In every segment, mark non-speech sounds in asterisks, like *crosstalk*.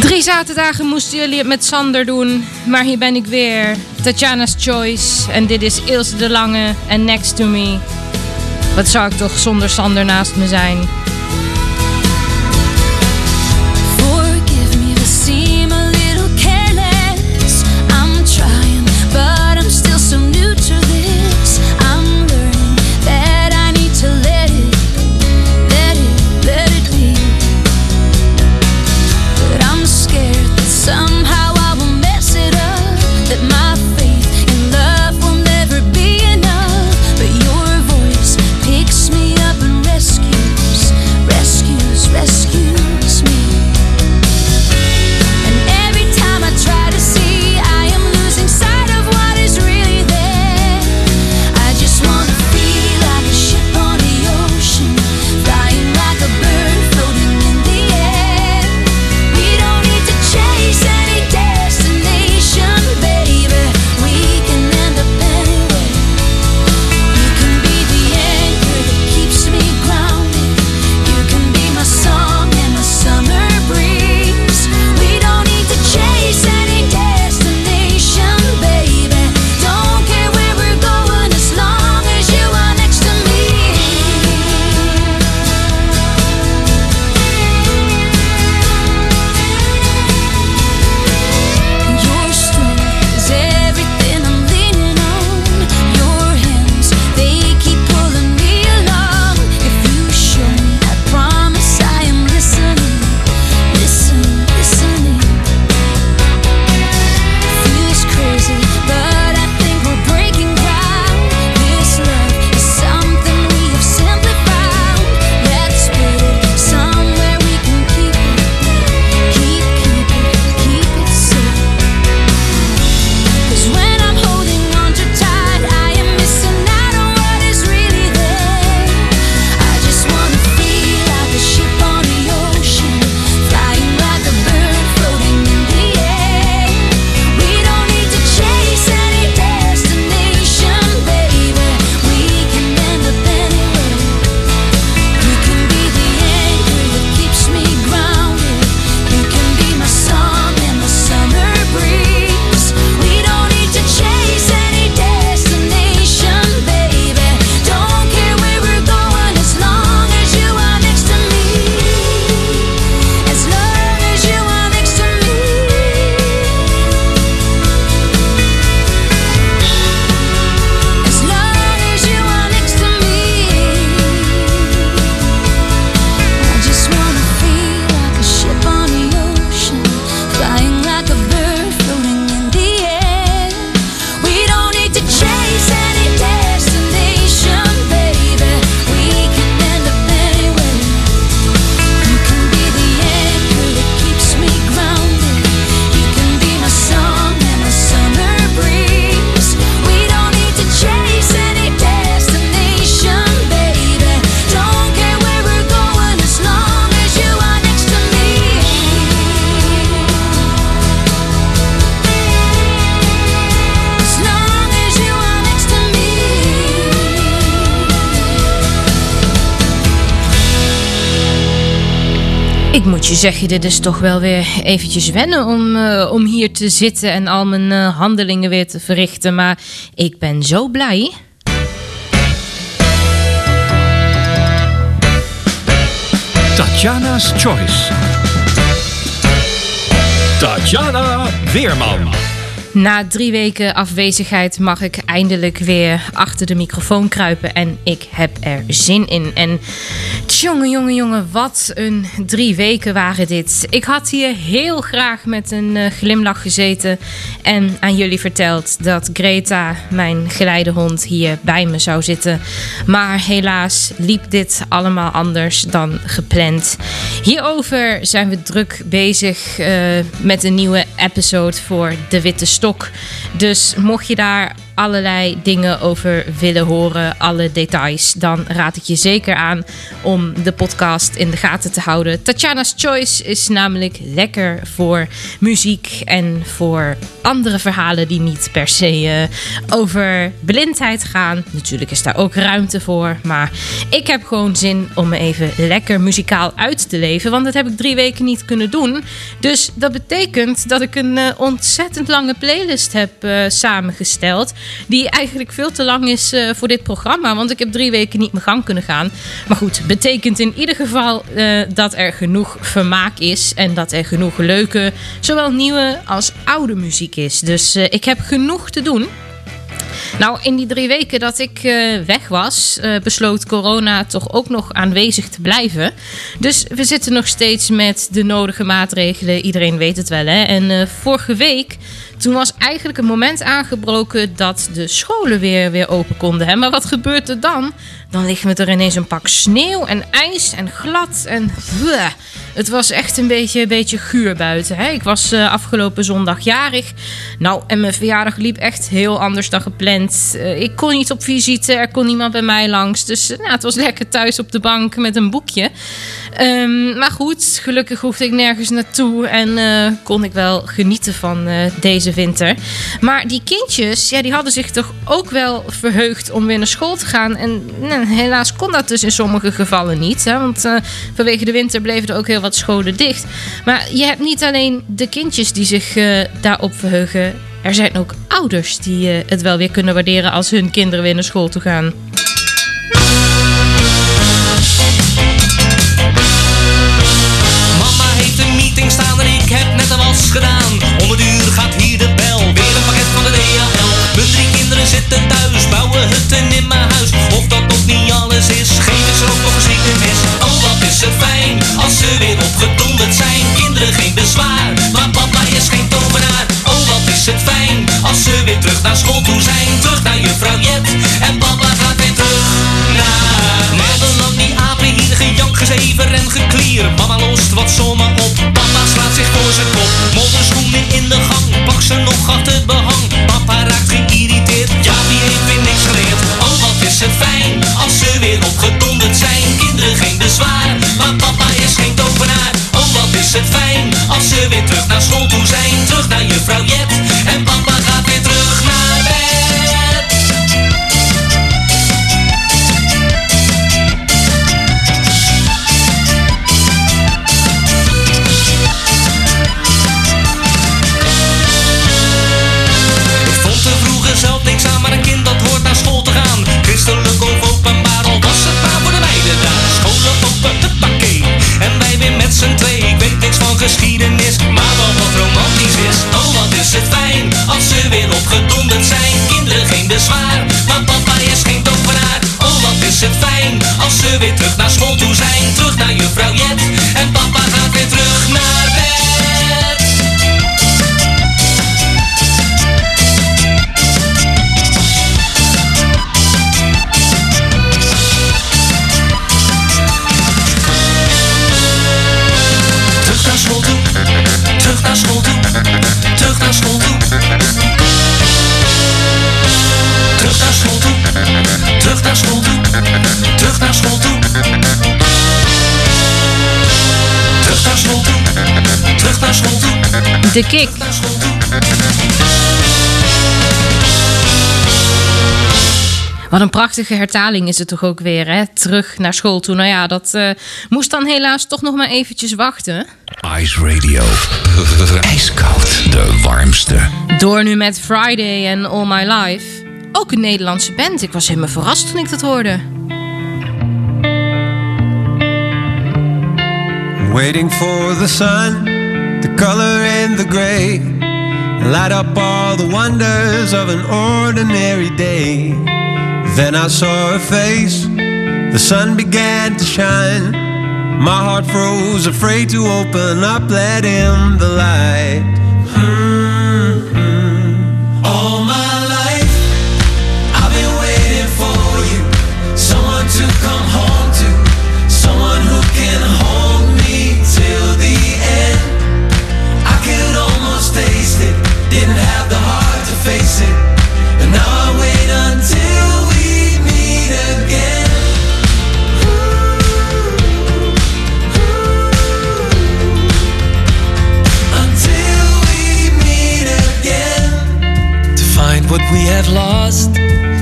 Drie zaterdagen moesten jullie het met Sander doen, maar hier ben ik weer. Tatjana's Choice en dit is Ilse de Lange en Next to Me. Wat zou ik toch zonder Sander naast me zijn? Je zeg je, dit is toch wel weer eventjes wennen om, uh, om hier te zitten en al mijn uh, handelingen weer te verrichten. Maar ik ben zo blij. Tatjana's Choice. Tatjana Weerman. Na drie weken afwezigheid mag ik eindelijk weer achter de microfoon kruipen en ik heb er zin in. En jongen, jongen, jongen, wat een drie weken waren dit. Ik had hier heel graag met een uh, glimlach gezeten en aan jullie verteld dat Greta, mijn geleidehond, hier bij me zou zitten. Maar helaas liep dit allemaal anders dan gepland. Hierover zijn we druk bezig uh, met een nieuwe episode voor De Witte Dus mocht je daar allerlei dingen over willen horen, alle details, dan raad ik je zeker aan om de podcast in de gaten te houden. Tatjana's Choice is namelijk lekker voor muziek en voor andere verhalen die niet per se uh, over blindheid gaan. Natuurlijk is daar ook ruimte voor, maar ik heb gewoon zin om me even lekker muzikaal uit te leven, want dat heb ik drie weken niet kunnen doen. Dus dat betekent dat ik een uh, ontzettend lange playlist heb uh, samengesteld die eigenlijk veel te lang is uh, voor dit programma. Want ik heb drie weken niet mijn gang kunnen gaan. Maar goed, betekent in ieder geval uh, dat er genoeg vermaak is. En dat er genoeg leuke, zowel nieuwe als oude muziek is. Dus uh, ik heb genoeg te doen. Nou, in die drie weken dat ik weg was, besloot corona toch ook nog aanwezig te blijven. Dus we zitten nog steeds met de nodige maatregelen. Iedereen weet het wel, hè? En vorige week, toen was eigenlijk het moment aangebroken dat de scholen weer, weer open konden. Hè? Maar wat gebeurt er dan? Dan liggen we er ineens een pak sneeuw en ijs en glad en... Bleh. Het was echt een beetje, een beetje guur buiten. Hè? Ik was uh, afgelopen zondag jarig. Nou, en mijn verjaardag liep echt heel anders dan gepland. Uh, ik kon niet op visite, er kon niemand bij mij langs. Dus uh, nou, het was lekker thuis op de bank met een boekje. Um, maar goed, gelukkig hoefde ik nergens naartoe en uh, kon ik wel genieten van uh, deze winter. Maar die kindjes, ja, die hadden zich toch ook wel verheugd om weer naar school te gaan. En nou, helaas kon dat dus in sommige gevallen niet. Hè, want uh, vanwege de winter bleven er ook heel wat scholen dicht. Maar je hebt niet alleen de kindjes die zich daarop verheugen. Er zijn ook ouders die het wel weer kunnen waarderen als hun kinderen weer naar school toe gaan. Ik heb net een was gedaan. Om het uur gaat hier de bel, weer een pakket van de DHL. Mijn drie kinderen zitten thuis, bouwen hutten in mijn huis. De kick. Wat een prachtige hertaling is het toch ook weer, hè? Terug naar school toe. Nou ja, dat uh, moest dan helaas toch nog maar eventjes wachten. Ice Radio. *laughs* IJskoud. De warmste. Door nu met Friday en All My Life. Ook een Nederlandse band. Ik was helemaal verrast toen ik dat hoorde. Waiting for the sun, color and the gray. light up all the wonders of an ordinary day. Then I saw her face, the sun began to shine. My heart froze, afraid to open up, let in the light. What we have lost.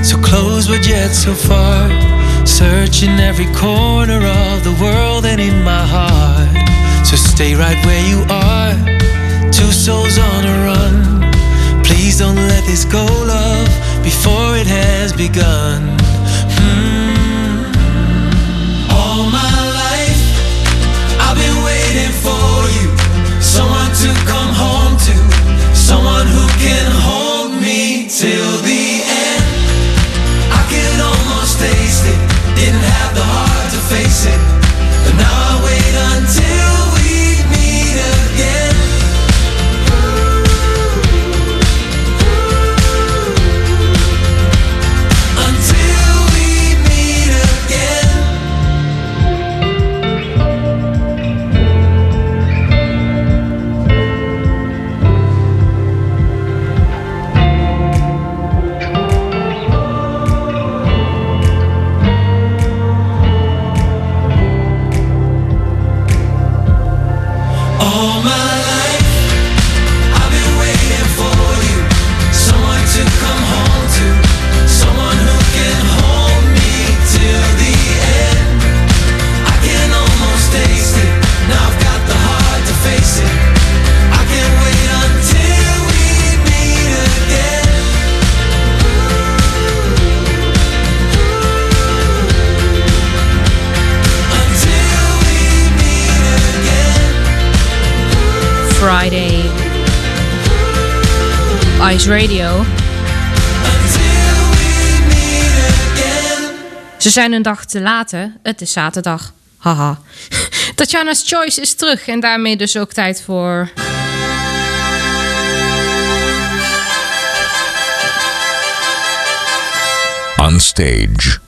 So close but yet so far. Searching every corner of the world and in my heart. So stay right where you are. Two souls on a run. Please don't let this go, love, before it has begun. Ze zijn een dag te later. Het is zaterdag. Haha. *laughs* Tatjana's Choice is terug en daarmee dus ook tijd voor. On stage.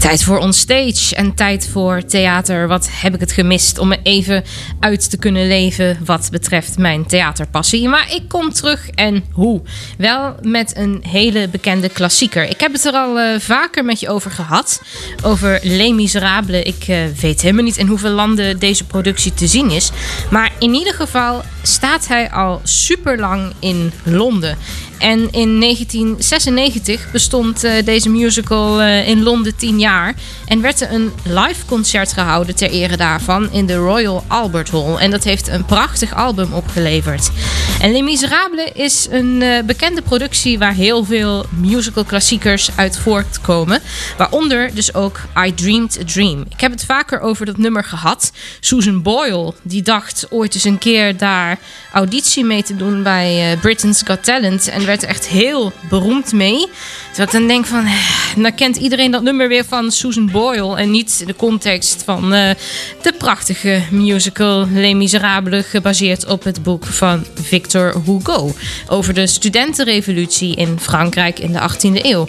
Tijd voor onstage en tijd voor theater. Wat heb ik het gemist om me even uit te kunnen leven wat betreft mijn theaterpassie. Maar ik kom terug en hoe? Wel met een hele bekende klassieker. Ik heb het er al eh, vaker met je over gehad. Over Les Miserables. Ik eh, weet helemaal niet in hoeveel landen deze productie te zien is. Maar in ieder geval staat hij al super lang in Londen. En in 1996 bestond eh, deze musical eh, in Londen 10 jaar. En werd er een live concert gehouden ter ere daarvan in de Royal Albert Hall. En dat heeft een prachtig album opgeleverd. En Les Miserables is een eh, bekende productie waar heel veel musical klassiekers uit voortkomen. Waaronder dus ook I Dreamed a Dream. Ik heb het vaker over dat nummer gehad. Susan Boyle, die dacht ooit eens een keer daar auditie mee te doen bij Britain's Got Talent. En werd er echt heel beroemd mee. Terwijl ik dan denk van, eh, dan kent iedereen dat nummer weer van Susan Boyle. En niet de context van eh, de prachtige musical Les Miserables. Gebaseerd op het boek van Victor Hugo. Over de studentenrevolutie in Frankrijk in de 18e eeuw.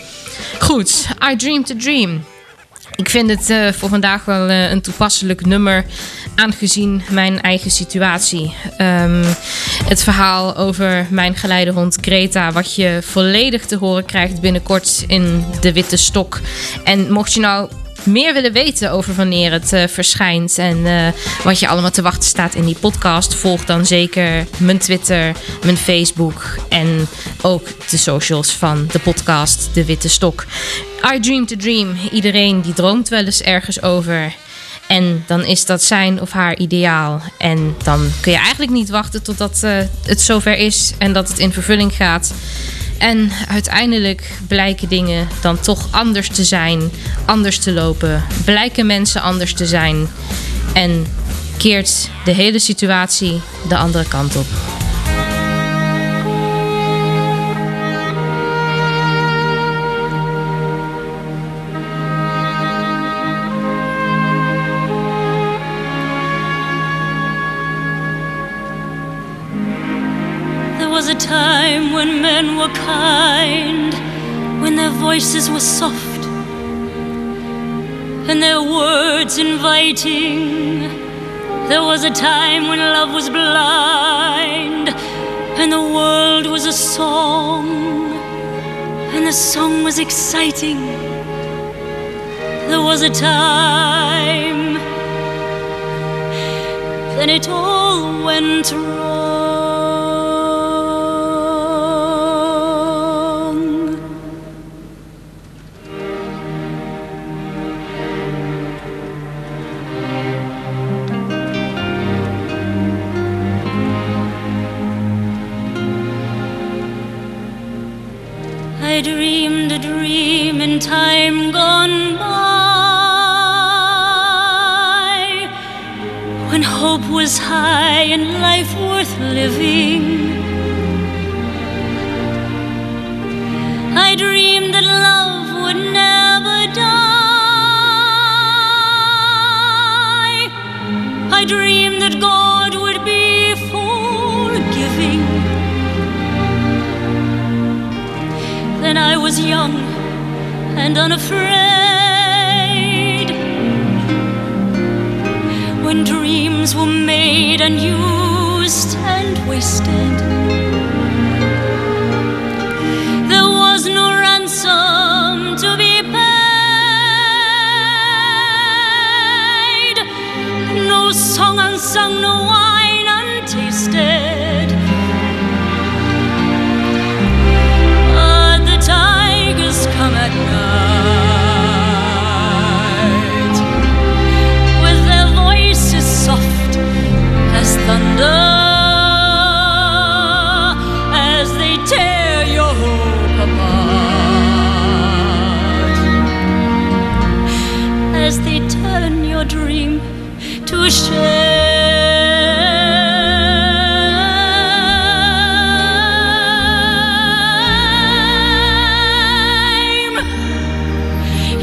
Goed, I Dreamed a Dream. Ik vind het eh, voor vandaag wel eh, een toepasselijk nummer, aangezien mijn eigen situatie. Ehm, het verhaal over mijn geleidehond Greta, wat je volledig te horen krijgt binnenkort in De Witte Stok. En mocht je nou meer willen weten over wanneer het eh, verschijnt en eh, wat je allemaal te wachten staat in die podcast, volg dan zeker mijn Twitter, mijn Facebook en ook de socials van de podcast De Witte Stok. I Dream to Dream. Iedereen die droomt wel eens ergens over. En dan is dat zijn of haar ideaal. En dan kun je eigenlijk niet wachten totdat uh, het zover is en dat het in vervulling gaat. En uiteindelijk blijken dingen dan toch anders te zijn, anders te lopen. Blijken mensen anders te zijn. En keert de hele situatie de andere kant op. were kind, when their voices were soft and their words inviting. There was a time when love was blind and the world was a song and the song was exciting. There was a time, then it all went wrong. And unafraid. When dreams were made and used and wasted,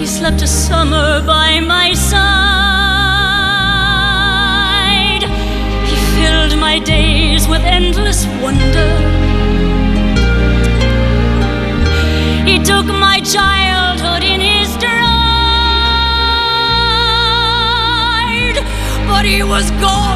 slept a summer by my side. He filled my days with endless wonder. He took my childhood was gone.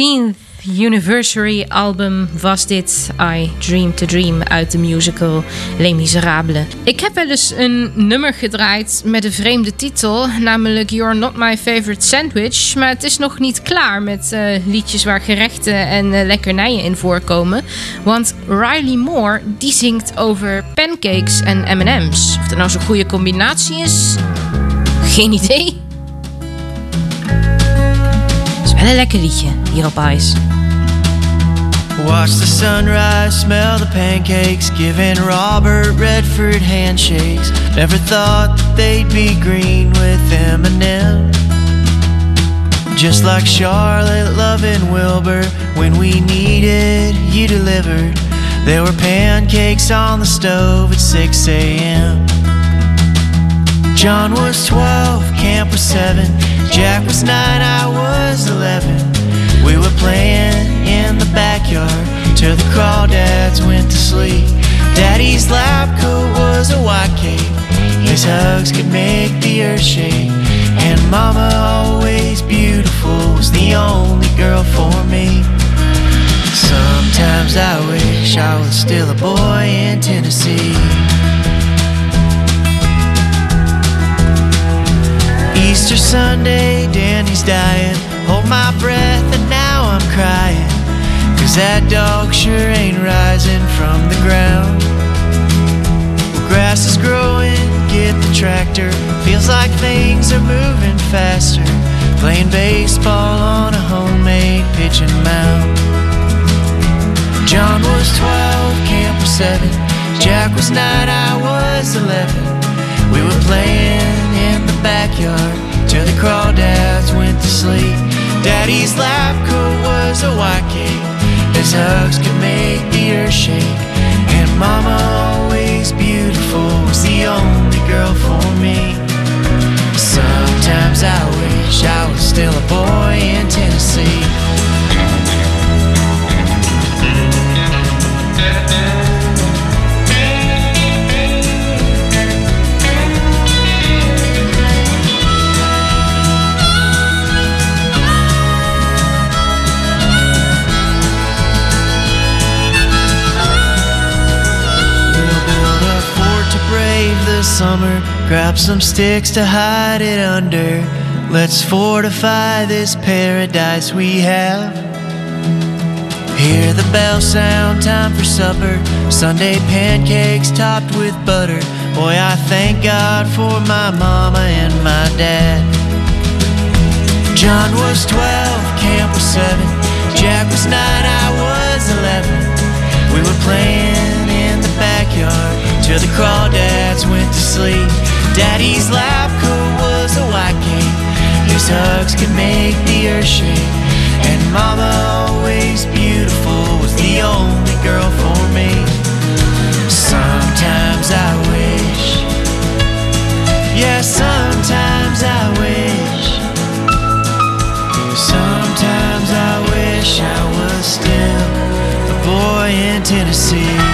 10th Anniversary album was dit I Dream to Dream uit de musical Les Miserables. Ik heb wel eens een nummer gedraaid met een vreemde titel, namelijk You're Not My Favorite Sandwich. Maar het is nog niet klaar met eh, liedjes waar gerechten en eh, lekkernijen in voorkomen. Want Riley Moore die zingt over pancakes en MM's. Of dat nou zo'n goede combinatie is, geen idee. Wel een lekker liedje hier op Ice. Watch the sunrise, smell the pancakes, giving Robert Redford handshakes. Never thought they'd be green with Eminem. Just like Charlotte loving Wilbur, when we needed, you delivered. There were pancakes on the stove at 6 a.m. John was 12, Camp was 7, Jack was 9, I was 11. We were playing in the backyard till the crawdads went to sleep. Daddy's lab coat was a white cape, his hugs could make the earth shake. And Mama, always beautiful, was the only girl for me. Sometimes I wish I was still a boy in Tennessee. Easter Sunday, Danny's dying. Hold my breath, and now I'm crying. Cause that dog sure ain't rising from the ground. Grass is growing, get the tractor. Feels like things are moving faster. Playing baseball on a homemade pitching mound. John was 12, Camp was 7. Jack was 9, I was 11. We were playing backyard till the crawdads went to sleep. Daddy's lab coat was a white cape. His hugs could make the earth shake. And Mama, always beautiful, was the only girl for me. Sometimes I wish I was still a boy in Tennessee. Summer. Grab some sticks to hide it under. Let's fortify this paradise we have. Hear the bell sound, time for supper. Sunday pancakes topped with butter. Boy, I thank God for my mama and my dad. John was 12, Camp was 7. Jack was 9, I was 11. We were playing in the backyard till the crawdads went to sleep. Daddy's lab coat was a white cape. His hugs could make the earth shake. And Mama, always beautiful, was the only girl for me. Sometimes I wish, yeah, sometimes I wish. Sometimes I wish I was still a boy in Tennessee.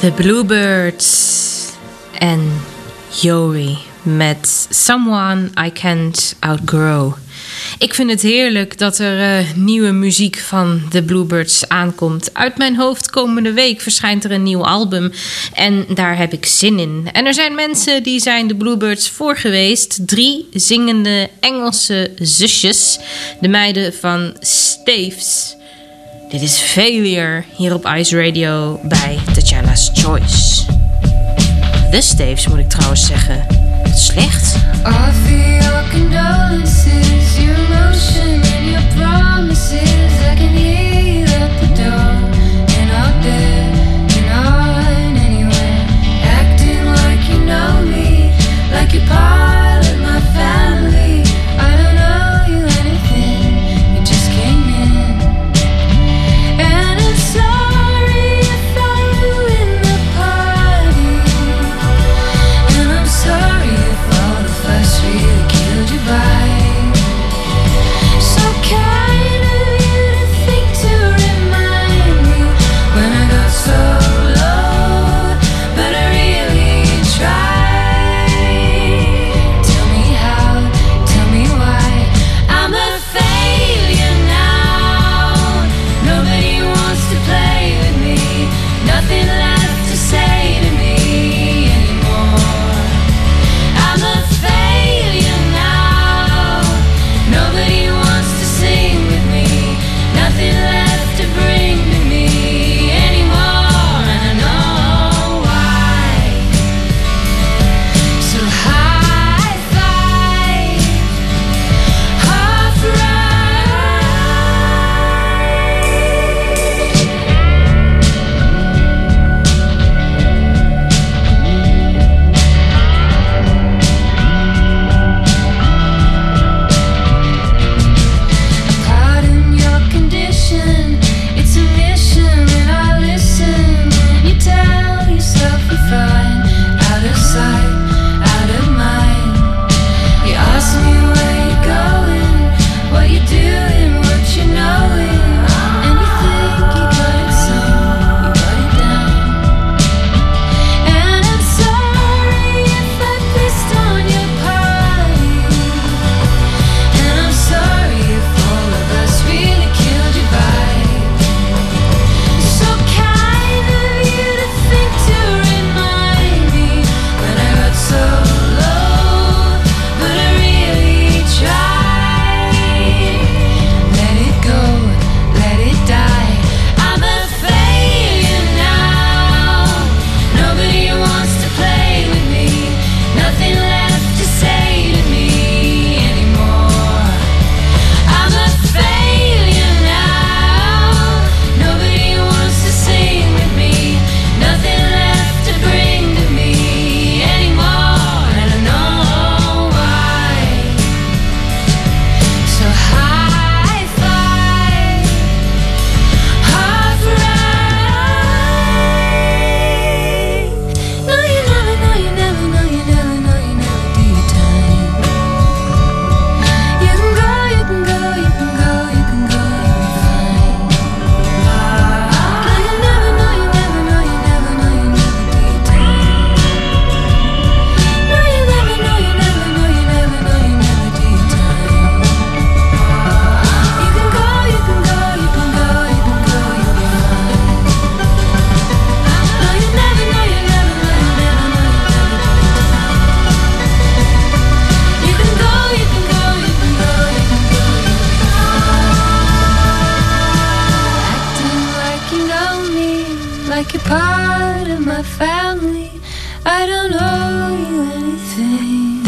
The Bluebirds en Yori met Someone I Can't Outgrow. Ik vind het heerlijk dat er eh, nieuwe muziek van de Bluebirds aankomt. Uit mijn hoofd komende week verschijnt er een nieuw album en daar heb ik zin in. En er zijn mensen die zijn de Bluebirds voor geweest. Drie zingende Engelse zusjes, de meiden van Staves. Dit is Failure hier op Ice Radio bij Tatjana's Choice. De Staves moet ik trouwens zeggen. Slecht. Offer your condolences, your emotion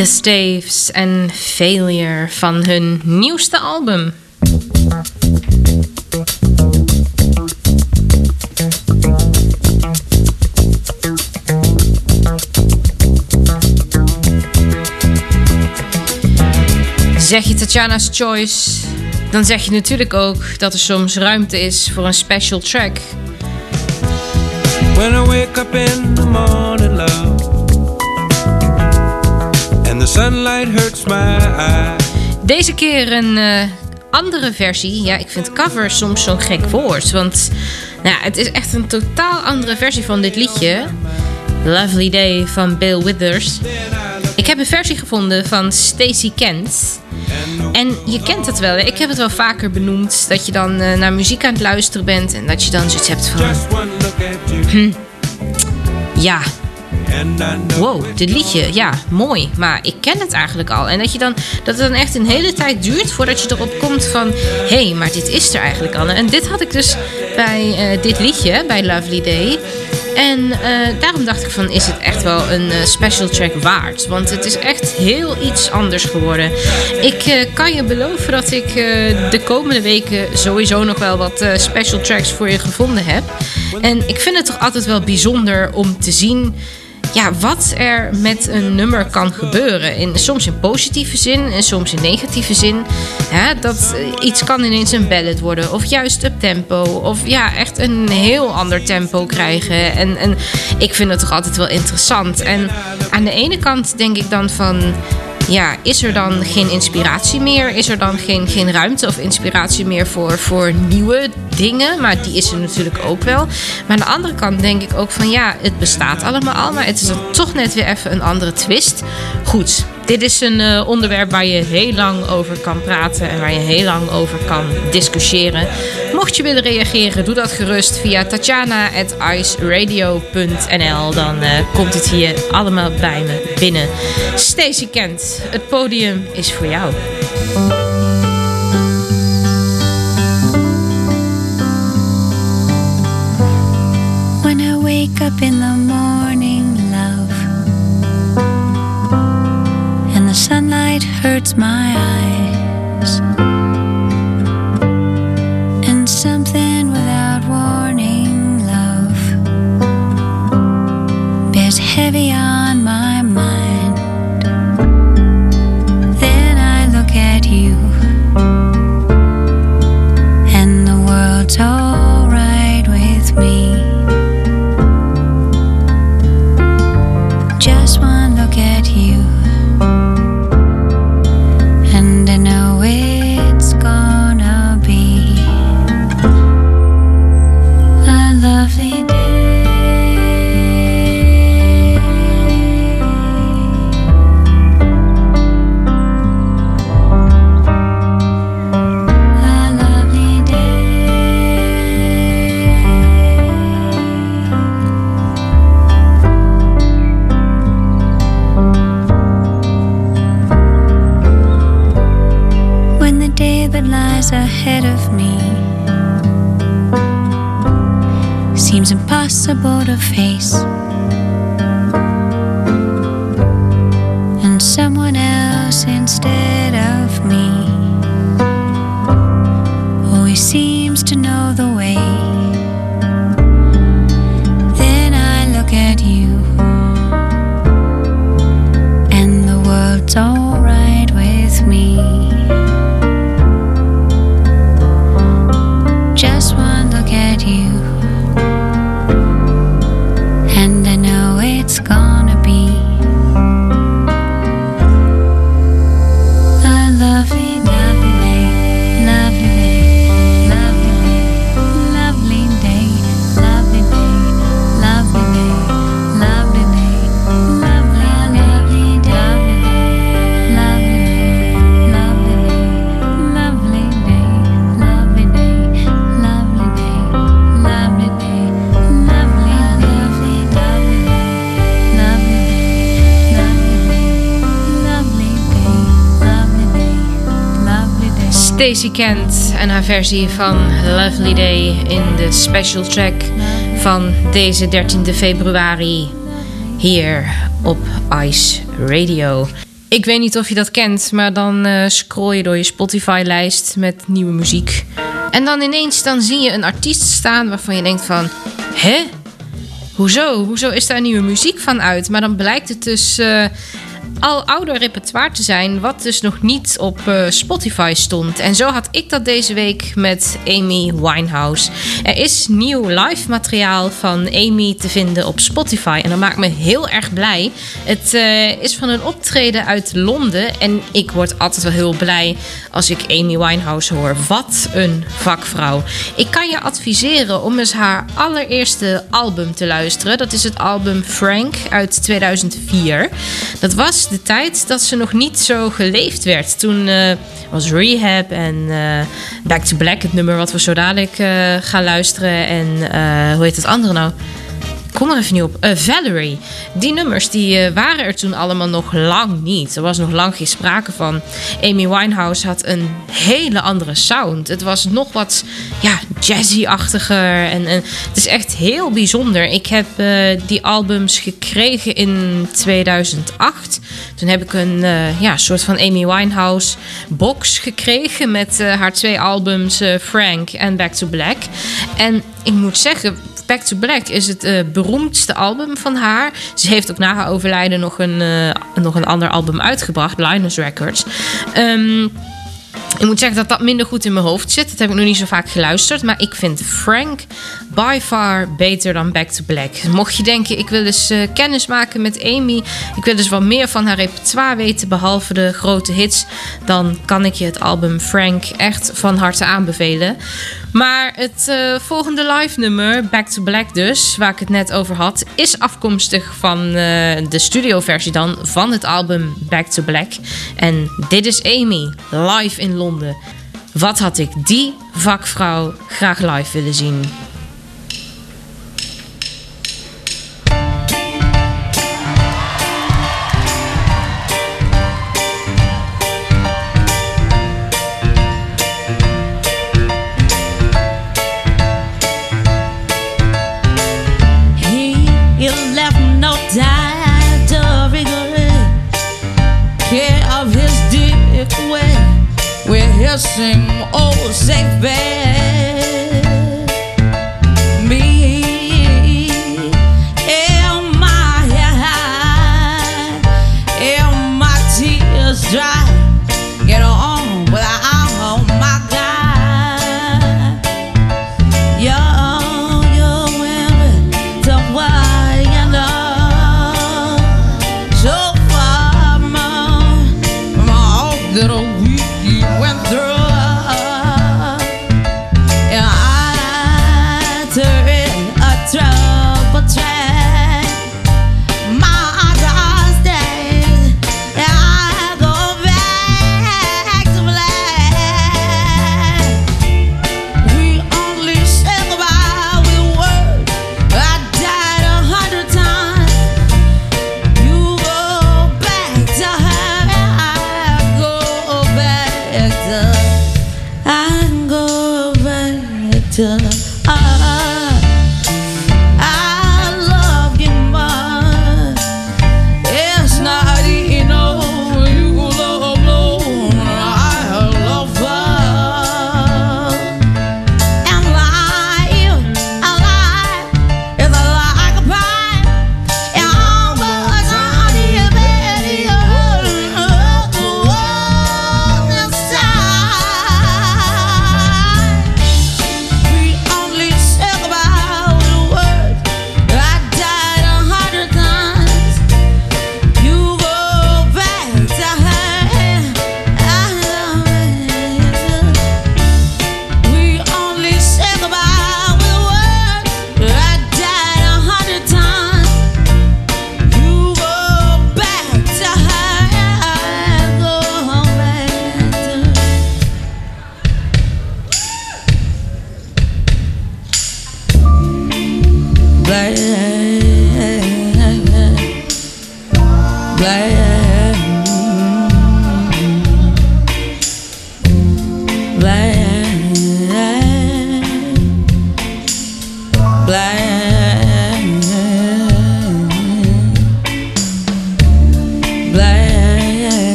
The Staves en Failure van hun nieuwste album. Zeg je Tatjana's Choice, dan zeg je natuurlijk ook dat er soms ruimte is voor een special track. When I wake up in the morning, sunlight hurts my eyes. Deze keer een eh, andere versie. Ja, ik vind cover soms zo'n gek woord. Want nou, het is echt een totaal andere versie van dit liedje. Lovely Day van Bill Withers. Ik heb een versie gevonden van Stacey Kent. En je kent het wel, hè? ik heb het wel vaker benoemd. Dat je dan eh, naar muziek aan het luisteren bent. En dat je dan zoiets hebt van... Hm, ja, wow, dit liedje, ja, mooi. Maar ik ken het eigenlijk al. En dat, je dan, dat het dan echt een hele tijd duurt voordat je erop komt van... hé, hey, maar dit is er eigenlijk al. En dit had ik dus bij eh, dit liedje, bij Lovely Day... En eh, daarom dacht ik van, is het echt wel een eh, special track waard? Want het is echt heel iets anders geworden. Ik kan je beloven dat ik de komende weken sowieso nog wel wat special tracks voor je gevonden heb. En ik vind het toch altijd wel bijzonder om te zien ja, wat er met een nummer kan gebeuren. In, soms in positieve zin en soms in negatieve zin. Ja, dat eh, iets kan ineens een ballad worden. Of juist up tempo. Of ja, echt een heel ander tempo krijgen. En, en ik vind het toch altijd wel interessant. En aan de ene kant denk ik dan van ja, is er dan geen inspiratie meer? Is er dan geen, geen ruimte of inspiratie meer voor, voor nieuwe dingen? Maar die is er natuurlijk ook wel. Maar aan de andere kant denk ik ook van ja, het bestaat allemaal al, maar het is dan toch net weer even een andere twist. Goed, dit is een uh, onderwerp waar je heel lang over kan praten en waar je heel lang over kan discussiëren. Mocht je willen reageren, doe dat gerust via tatjana.iceradio.nl. Dan uh, komt het hier allemaal bij me binnen. Stacey Kent, het podium is voor jou. When I wake up in hurts my eyes, and something without warning, love, bears heavy on Stacey Kent en haar versie van Lovely Day in de special track van deze 13 februari hier op Ice Radio. Ik weet niet of je dat kent, maar dan uh, scroll je door je Spotify-lijst met nieuwe muziek. En dan ineens dan zie je een artiest staan waarvan je denkt van... Hè? Hoezo? Hoezo is daar nieuwe muziek van uit? Maar dan blijkt het dus... Uh, al ouder repertoire te zijn, wat dus nog niet op uh, Spotify stond. En zo had ik dat deze week met Amy Winehouse. Er is nieuw live materiaal van Amy te vinden op Spotify. En dat maakt me heel erg blij. Het uh, is van een optreden uit Londen. En ik word altijd wel heel blij als ik Amy Winehouse hoor. Wat een vakvrouw. Ik kan je adviseren om eens haar allereerste album te luisteren. Dat is het album Frank uit 2004. Dat was de tijd dat ze nog niet zo geleefd werd. Toen uh, was Rehab en uh, Back to Black, het nummer wat we zo dadelijk uh, gaan luisteren. En hoe heet het andere nou? Kom er even niet op. Uh, Valerie. Die nummers die, uh, waren er toen allemaal nog lang niet. Er was nog lang geen sprake van. Amy Winehouse had een hele andere sound. Het was nog wat ja, jazzy-achtiger. En, en, het is echt heel bijzonder. Ik heb uh, die albums gekregen in 2008. Toen heb ik een ja, soort van Amy Winehouse box gekregen met haar twee albums Frank en Back to Black. En ik moet zeggen, Back to Black is het uh, beroemdste album van haar. Ze heeft ook na haar overlijden nog een, uh, nog een ander album uitgebracht, Linus Records. Um, ik moet zeggen dat dat minder goed in mijn hoofd zit. Dat heb ik nog niet zo vaak geluisterd. Maar ik vind Frank by far beter dan Back to Black. Mocht je denken, ik wil eens uh, kennis maken met Amy. Ik wil dus wat meer van haar repertoire weten. Behalve de grote hits. Dan kan ik je het album Frank echt van harte aanbevelen. Maar het uh, volgende live nummer, Back to Black dus, waar ik het net over had, is afkomstig van uh, de studioversie dan van het album Back to Black. En dit is Amy, live in Londen. Wat had ik die vakvrouw graag live willen zien? Sing oh safe bed doctor.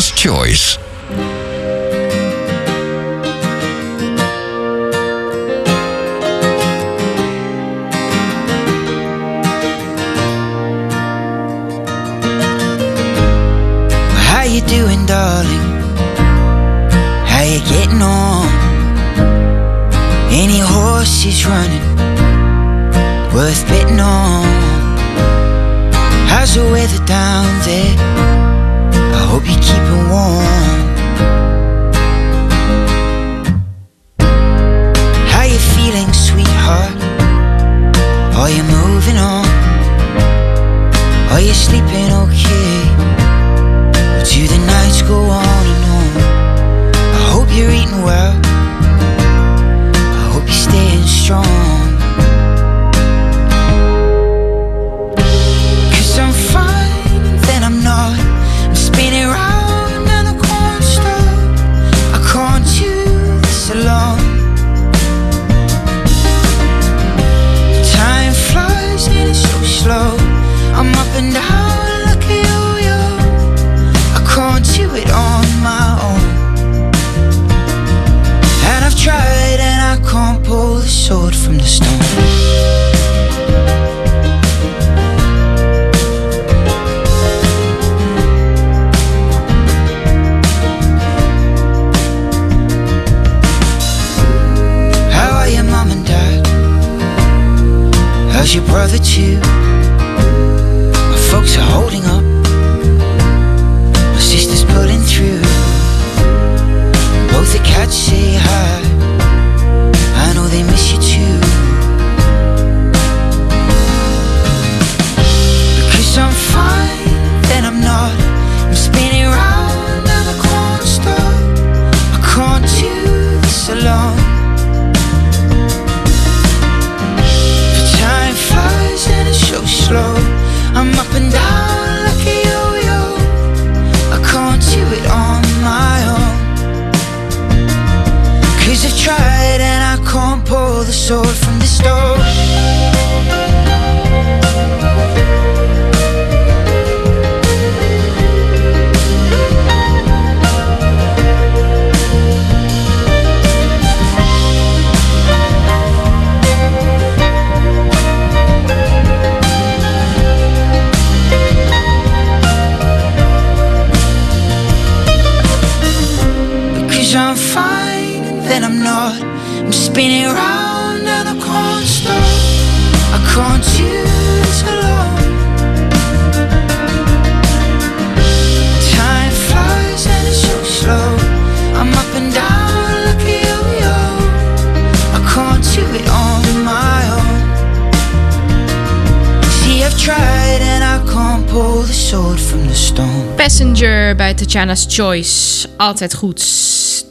First Choice. Passenger bij Tatjana's Choice. Altijd goed.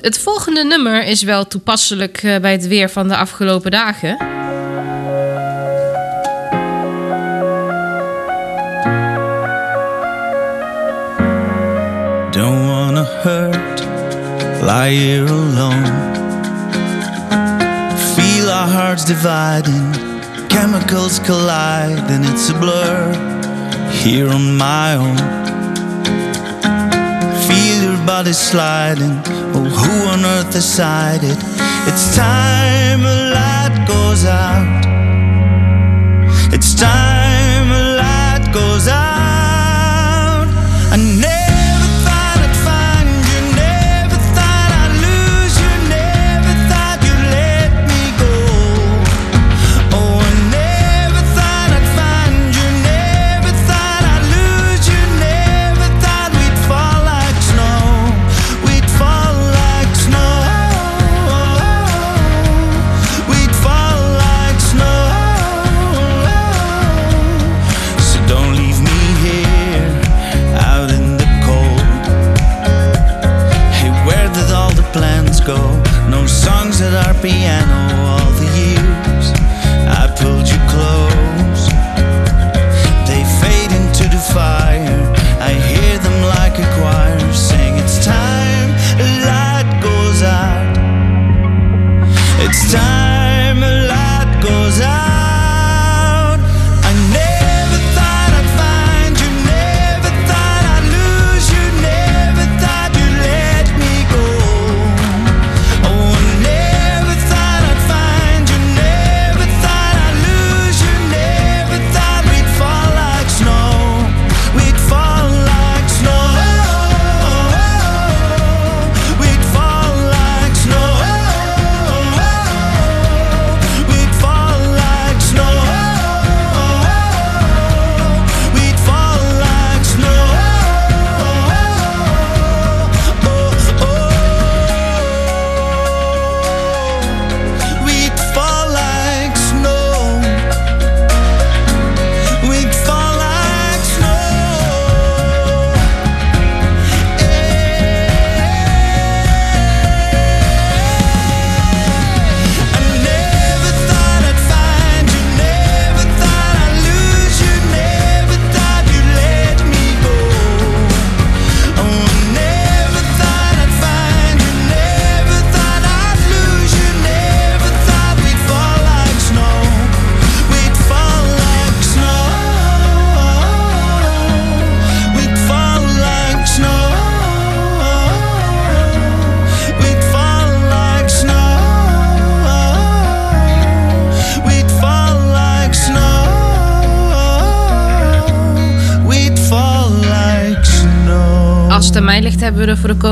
Het volgende nummer is wel toepasselijk eh, bij het weer van de afgelopen dagen. Don't wanna hurt, lie here alone. Feel our hearts dividing, chemicals collide, and it's a blur here on my own. everybody's sliding. Oh, who on earth decided? It's time a light goes out.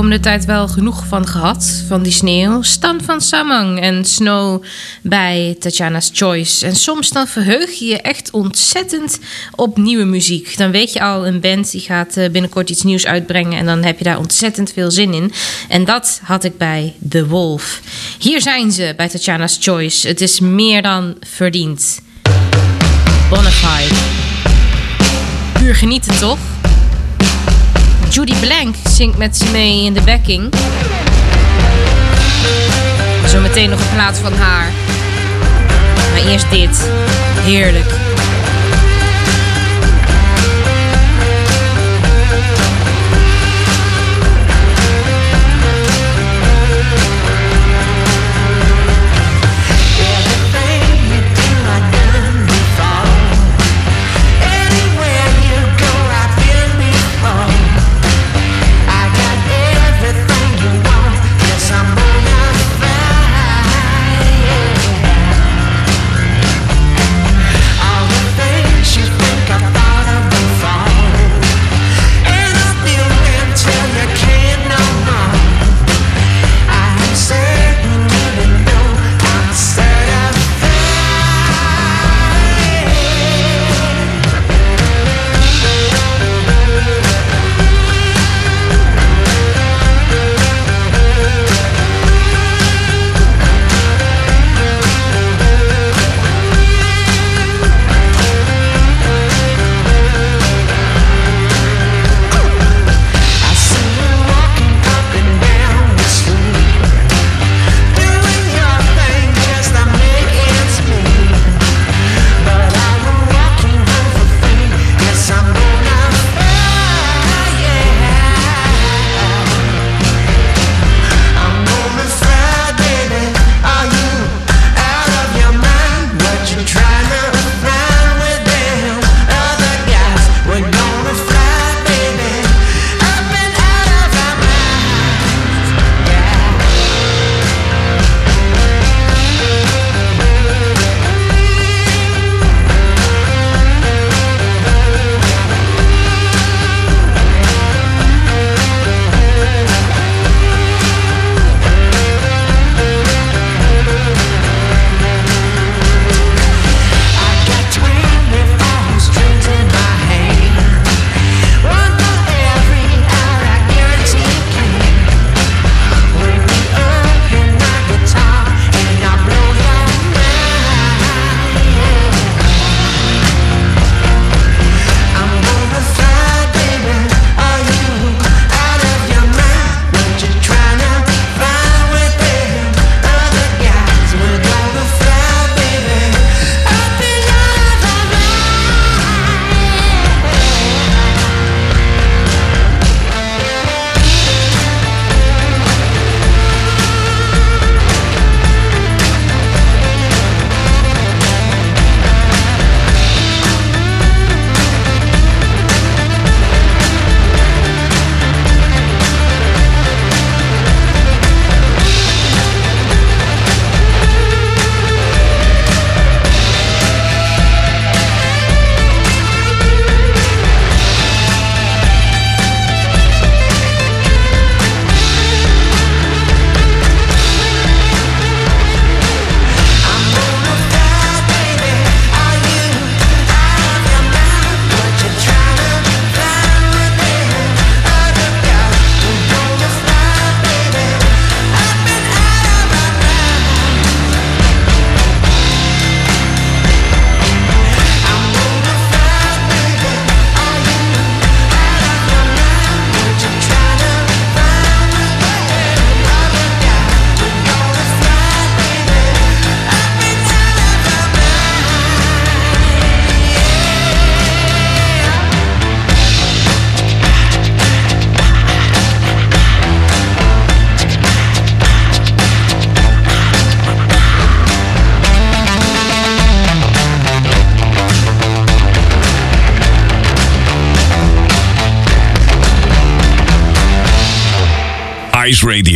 Komende tijd wel genoeg van gehad. Van die sneeuw. Stan van Samang en Snow bij Tatjana's Choice. En soms dan verheug je je echt ontzettend op nieuwe muziek. Dan weet je al, een band die gaat eh, binnenkort iets nieuws uitbrengen. En dan heb je daar ontzettend veel zin in. En dat had ik bij The Wolf. Hier zijn ze bij Tatjana's Choice. Het is meer dan verdiend. Bonafide. Puur genieten, toch? Judy Blank zingt met ze mee in de backing. Zometeen nog een plaat van haar. Maar eerst dit. Heerlijk. Ice Radio.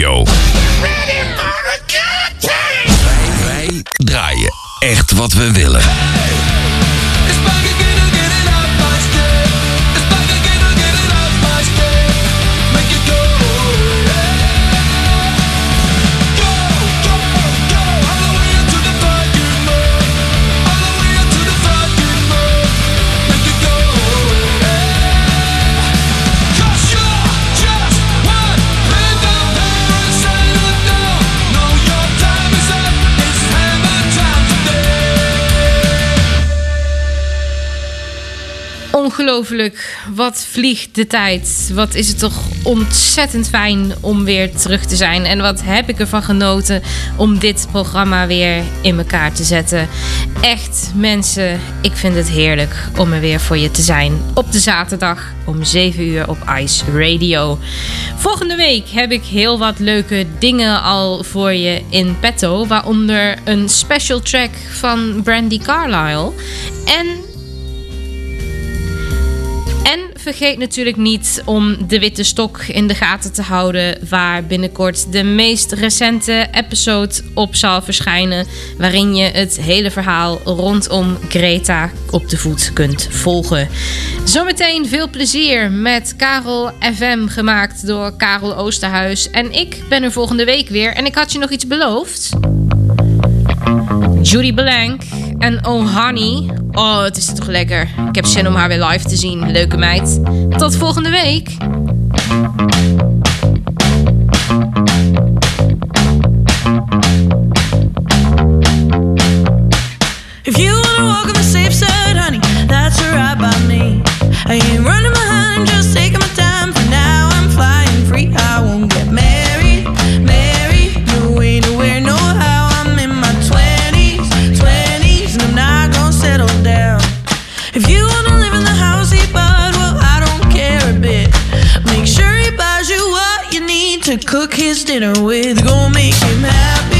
Wat vliegt de tijd. Wat is het toch ontzettend fijn om weer terug te zijn. En wat heb ik ervan genoten om dit programma weer in elkaar te zetten. Echt mensen, ik vind het heerlijk om er weer voor je te zijn. Op de zaterdag om 7 uur op Ice Radio. Volgende week heb ik heel wat leuke dingen al voor je in petto. Waaronder een special track van Brandy Carlisle. En vergeet natuurlijk niet om de witte stok in de gaten te houden, waar binnenkort de meest recente episode op zal verschijnen, waarin je het hele verhaal rondom Greta op de voet kunt volgen. Zometeen veel plezier met Karel FM, gemaakt door Karel Oosterhuis. En ik ben er volgende week weer en ik had je nog iets beloofd. Judy Blank en Oh Honey. Oh, het is toch lekker. Ik heb zin om haar weer live te zien. Leuke meid. Tot volgende week. If you wanna walk on the safe side, honey, that's alright by me. I ain't running cook his dinner with. Gonna make him happy, happy.